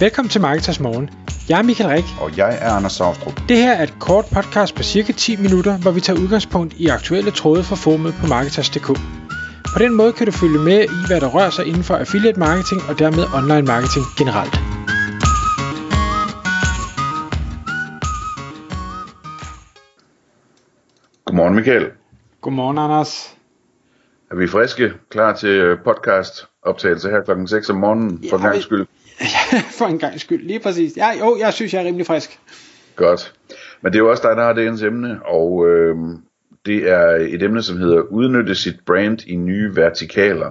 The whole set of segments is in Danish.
Velkommen til Marketers Morgen. Jeg er Michael Rik. Og jeg er Anders Saustrup. Det her er et kort podcast på cirka 10 minutter, hvor vi tager udgangspunkt i aktuelle tråde fra formet på Marketers.dk. På den måde kan du følge med i, hvad der rører sig inden for affiliate marketing og dermed online marketing generelt. Godmorgen Michael. Godmorgen Anders. Er vi friske, klar til podcast optagelse her klokken 6 om morgenen for en Ja, gang skyld? For en gang skyld, lige præcis. Ja, jo, jeg synes, jeg er rimelig frisk. Godt. Men det er jo også dig, der har dagens emne, og øh, det er et emne, som hedder udnytte sit brand i nye vertikaler.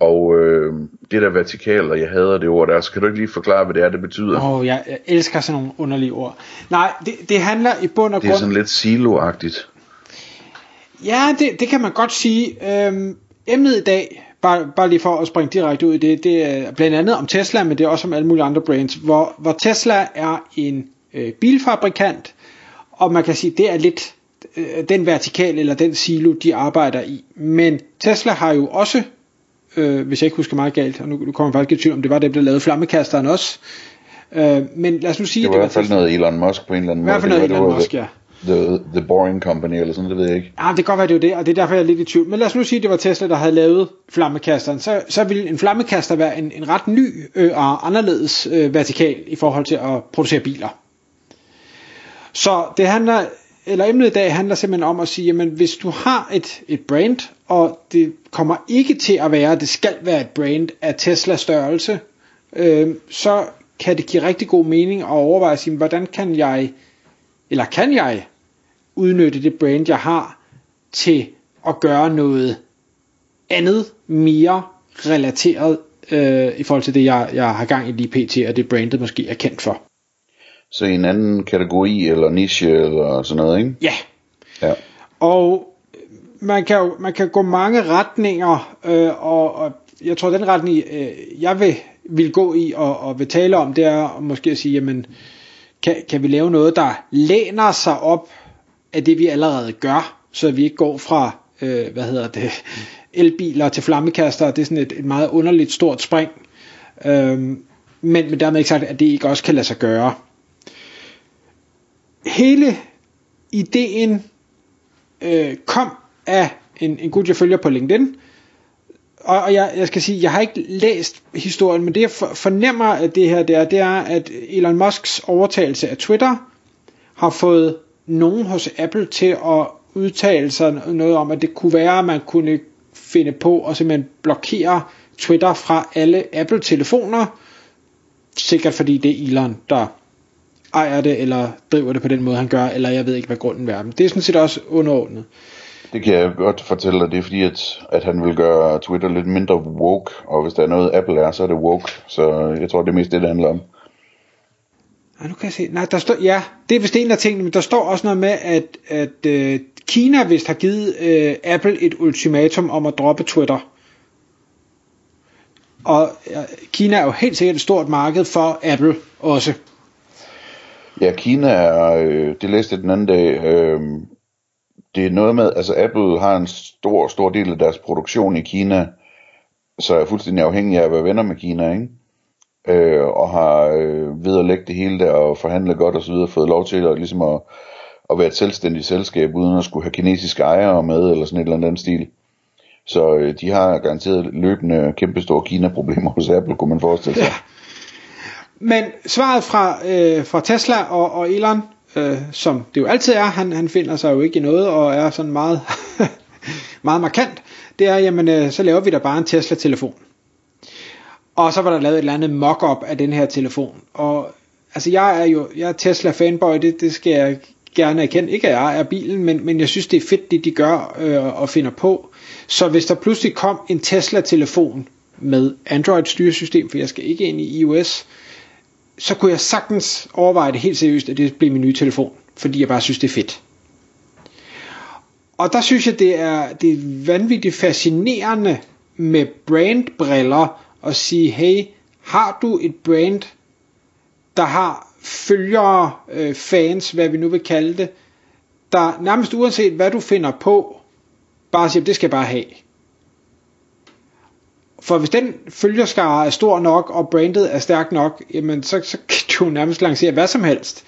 Og øh, det der vertikaler, jeg hader det ord der, så kan du ikke lige forklare, hvad det er, det betyder? Åh, oh, jeg, jeg elsker sådan nogle underlige ord. Nej, det, det handler i bund og det er grund... sådan lidt siloagtigt. Ja, det, det kan man godt sige. Øhm, emnet i dag, bare, bare lige for at springe direkte ud i det, det er blandt andet om Tesla, men det er også om alle mulige andre brands, hvor, hvor Tesla er en øh, bilfabrikant, og man kan sige, det er lidt øh, den vertikal eller den silo, de arbejder i. Men Tesla har jo også, øh, hvis jeg ikke husker meget galt, og nu, nu kommer jeg faktisk i tvivl om, det var dem, der lavede flammekasteren også. Øh, men lad os nu sige, Det var i hvert fald Tesla. noget Elon Musk på en eller anden I hvert fald måde. noget Det var- Elon det var Musk, ja. The, the Boring Company eller sådan, det ved jeg ikke. Ja, det kan godt være, det er det, og det er derfor, jeg er lidt i tvivl. Men lad os nu sige, at det var Tesla, der havde lavet flammekasteren. Så, så ville en flammekaster være en, en ret ny øh, og anderledes øh, vertikal i forhold til at producere biler. Så det handler, eller emnet i dag handler simpelthen om at sige, jamen hvis du har et, et brand, og det kommer ikke til at være, det skal være et brand af Tesla størrelse, øh, så kan det give rigtig god mening at overveje, at sige, hvordan kan jeg, eller kan jeg udnytte det brand, jeg har, til at gøre noget andet, mere relateret øh, i forhold til det, jeg, jeg har gang i lige pt, og det brandet måske er kendt for. Så i en anden kategori eller niche eller sådan noget, ikke? Ja, Ja. og man kan jo man kan gå mange retninger, øh, og, og jeg tror, den retning, øh, jeg vil, vil gå i og, og vil tale om, det er måske at sige, jamen, kan, kan vi lave noget, der læner sig op af det, vi allerede gør, så vi ikke går fra, øh, hvad hedder det, elbiler til flammekaster, det er sådan et, et meget underligt stort spring. Øhm, men, men dermed ikke sagt, at det ikke også kan lade sig gøre. Hele ideen øh, kom af en, en gut, jeg følger på LinkedIn. Og, og jeg, jeg skal sige, jeg har ikke læst historien, men det jeg fornemmer af det her, det er, det er, at Elon Musks overtagelse af Twitter har fået nogen hos Apple til at udtale sig noget om, at det kunne være, at man kunne finde på at simpelthen blokere Twitter fra alle Apple-telefoner. Sikkert fordi det er Elon, der ejer det, eller driver det på den måde, han gør, eller jeg ved ikke, hvad grunden er. Men det er sådan set også underordnet. Det kan jeg godt fortælle dig, det er fordi, at, at han vil gøre Twitter lidt mindre woke, og hvis der er noget Apple er, så er det woke, så jeg tror, det er mest det, det handler om. Nej, nu kan jeg se. Nej, der står, ja, det er vist en af tingene, men der står også noget med, at, at øh, Kina vist har givet øh, Apple et ultimatum om at droppe Twitter. Og ja, Kina er jo helt sikkert et stort marked for Apple også. Ja, Kina er, øh, det læste jeg den anden dag, øh, det er noget med, altså Apple har en stor, stor del af deres produktion i Kina, så er fuldstændig afhængig af at være venner med Kina, ikke? Øh, og har øh, ved at lægge det hele der og forhandle godt og så videre, fået lov til at, ligesom at, at være et selvstændigt selskab, uden at skulle have kinesiske ejere med, eller sådan et eller andet stil. Så øh, de har garanteret løbende kæmpestore Kina-problemer hos Apple, kunne man forestille sig. Ja. Men svaret fra, øh, fra Tesla og, og Elon, øh, som det jo altid er, han, han finder sig jo ikke i noget og er sådan meget, meget markant, det er, jamen øh, så laver vi da bare en Tesla-telefon. Og så var der lavet et eller andet mock-up af den her telefon. Og altså jeg er jo jeg er Tesla fanboy, det, det skal jeg gerne erkende. Ikke at jeg er bilen, men, men jeg synes det er fedt det de gør øh, og finder på. Så hvis der pludselig kom en Tesla-telefon med Android-styresystem, for jeg skal ikke ind i iOS, så kunne jeg sagtens overveje det helt seriøst, at det blev min nye telefon, fordi jeg bare synes, det er fedt. Og der synes jeg, det er, det er vanvittigt fascinerende med brandbriller at sige, hey, har du et brand, der har følgere, øh, fans, hvad vi nu vil kalde det, der nærmest uanset hvad du finder på, bare siger, det skal jeg bare have. For hvis den følgerskare er stor nok, og brandet er stærk nok, jamen så, så kan du nærmest lancere hvad som helst,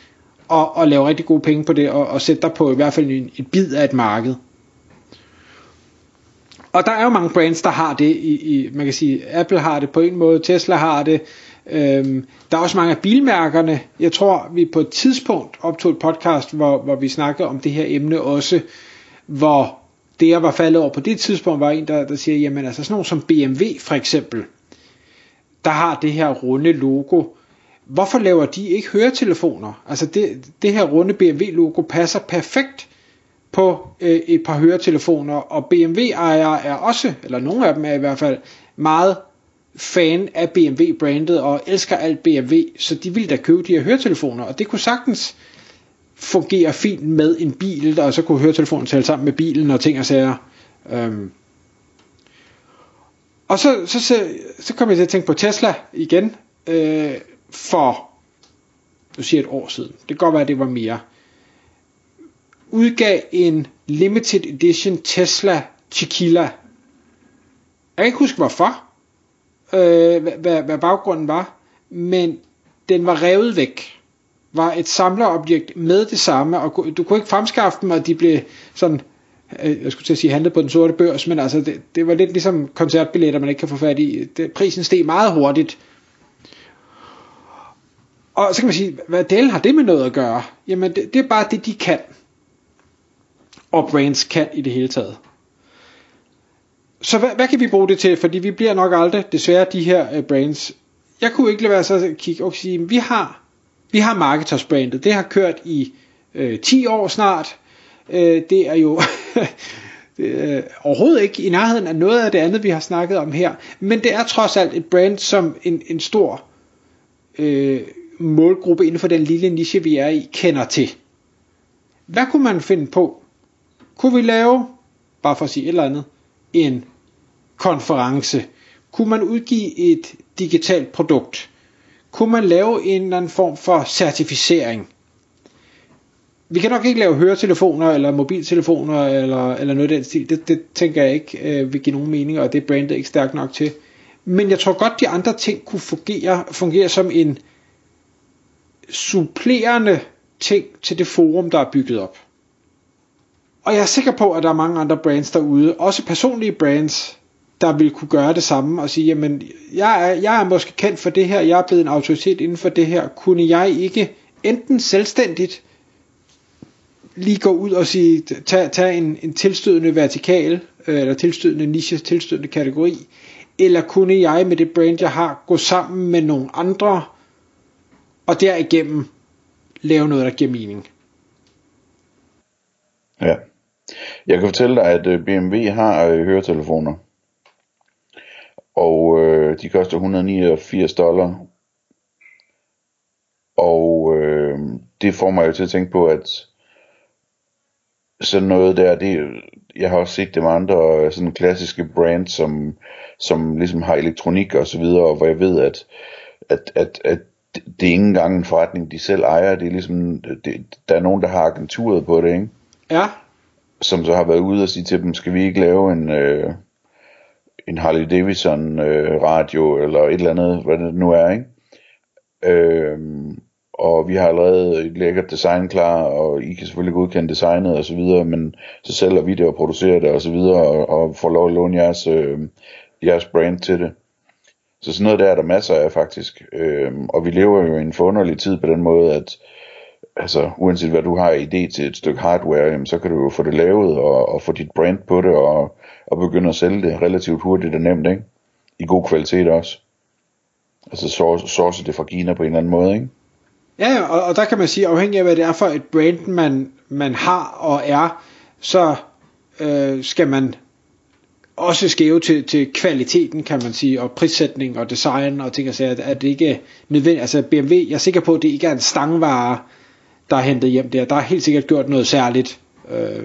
og, og lave rigtig gode penge på det, og, og sætte dig på i hvert fald en, et bid af et marked. Og der er jo mange brands, der har det. I, i, man kan sige, Apple har det på en måde, Tesla har det. Øhm, der er også mange af bilmærkerne. Jeg tror, vi på et tidspunkt optog et podcast, hvor, hvor vi snakkede om det her emne også, hvor det jeg var faldet over på det tidspunkt, var en, der, der siger, jamen altså sådan nogen som BMW for eksempel, der har det her runde logo. Hvorfor laver de ikke høretelefoner? Altså det, det her runde BMW logo passer perfekt på øh, et par høretelefoner, og BMW-ejere er også, eller nogle af dem er i hvert fald, meget fan af BMW-brandet og elsker alt BMW, så de ville da købe de her høretelefoner, og det kunne sagtens fungerer fint med en bil, der så kunne høretelefonen tale sammen med bilen og ting og sager. Øhm. Og så, så, så, så kom jeg til at tænke på Tesla igen, øh, for, du siger et år siden, det kan godt være, at det var mere, udgav en limited edition Tesla Tequila. Jeg kan ikke huske hvorfor, øh, hvad, hvad, hvad baggrunden var, men den var revet væk. Var et samlerobjekt med det samme, og du kunne ikke fremskaffe dem, og de blev sådan, øh, jeg skulle til at sige handlet på den sorte børs, men altså det, det var lidt ligesom koncertbilletter, man ikke kan få fat i. Det, prisen steg meget hurtigt. Og så kan man sige, hvad del har det med noget at gøre? Jamen det, det er bare det, de kan og brands kan i det hele taget. Så hvad, hvad kan vi bruge det til? Fordi vi bliver nok aldrig desværre de her uh, brands. Jeg kunne ikke lade være så at kigge og sige, vi har, vi har Marketers brandet. Det har kørt i øh, 10 år snart. Øh, det er jo det er overhovedet ikke i nærheden af noget af det andet, vi har snakket om her. Men det er trods alt et brand, som en, en stor øh, målgruppe inden for den lille niche, vi er i, kender til. Hvad kunne man finde på, kunne vi lave, bare for at sige et eller andet, en konference? Kunne man udgive et digitalt produkt? Kunne man lave en eller anden form for certificering? Vi kan nok ikke lave høretelefoner eller mobiltelefoner eller, eller noget af den stil. Det, det tænker jeg ikke øh, vil give nogen mening, og det er brandet ikke stærkt nok til. Men jeg tror godt, de andre ting kunne fungere, fungere som en supplerende ting til det forum, der er bygget op. Og jeg er sikker på, at der er mange andre brands derude, også personlige brands, der vil kunne gøre det samme og sige, jamen, jeg er, jeg er måske kendt for det her, jeg er blevet en autoritet inden for det her, kunne jeg ikke enten selvstændigt lige gå ud og sige, tag, tag en, en tilstødende vertikal, øh, eller tilstødende niche, tilstødende kategori, eller kunne jeg med det brand, jeg har, gå sammen med nogle andre, og derigennem lave noget, der giver mening. Ja. Jeg kan fortælle dig, at øh, BMW har øh, høretelefoner. Og øh, de koster 189 dollar. Og øh, det får mig jo til at tænke på, at sådan noget der, det, jeg har også set det med andre øh, sådan klassiske brands, som, som ligesom har elektronik og så videre, hvor jeg ved, at, at, at, at det er ikke engang en forretning, de selv ejer. Det er ligesom, det, der er nogen, der har agenturet på det, ikke? Ja som så har været ude og sige til dem, skal vi ikke lave en, øh, en Harley Davidson øh, radio, eller et eller andet, hvad det nu er, ikke? Øh, og vi har allerede et lækkert design klar, og I kan selvfølgelig godkende designet og så videre, men så sælger vi det og producerer det og så videre, og, og får lov at låne jeres, øh, jeres brand til det. Så sådan noget der er der masser af faktisk. Øh, og vi lever jo i en forunderlig tid på den måde, at altså uanset hvad du har idé til et stykke hardware, jamen, så kan du jo få det lavet og, og få dit brand på det og, og begynde at sælge det relativt hurtigt og nemt, ikke? I god kvalitet også. Altså source, source det fra Kina på en eller anden måde, ikke? Ja, og, og der kan man sige, afhængig af hvad det er for et brand, man, man har og er, så øh, skal man også skæve til, til kvaliteten, kan man sige, og prissætning og design og ting og sager, at det ikke nødvendigt. Altså BMW, jeg er sikker på, at det ikke er en stangvare, der er hentet hjem der. Der er helt sikkert gjort noget særligt, øh,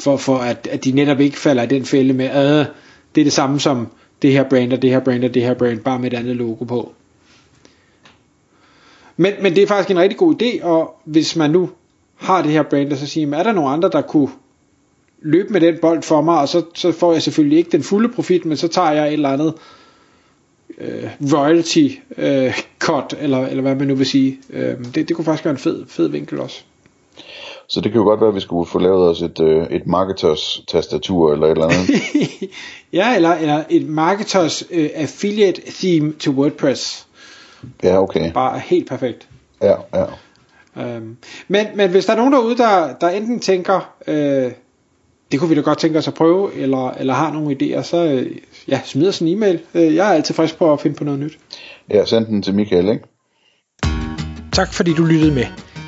for, for at, at de netop ikke falder i den fælde med, at det er det samme som det her brand og det her brand og det her brand, bare med et andet logo på. Men, men det er faktisk en rigtig god idé, og hvis man nu har det her brand, og så siger, er der nogen andre, der kunne løbe med den bold for mig, og så, så får jeg selvfølgelig ikke den fulde profit, men så tager jeg et eller andet øh, royalty øh, cut, eller, eller hvad man nu vil sige. Øh, det, det kunne faktisk være en fed, fed vinkel også. Så det kan jo godt være, at vi skulle få lavet os et, øh, et marketers tastatur eller et eller andet. ja, eller, eller et marketers øh, affiliate theme til WordPress. Ja, okay. Bare helt perfekt. Ja, ja. Øhm, men, men hvis der er nogen derude, der, der enten tænker, øh, det kunne vi da godt tænke os at prøve, eller, eller har nogle idéer, så øh, ja, smid os en e-mail. Øh, jeg er altid frisk på at finde på noget nyt. Ja, send den til Michael, ikke? Tak fordi du lyttede med.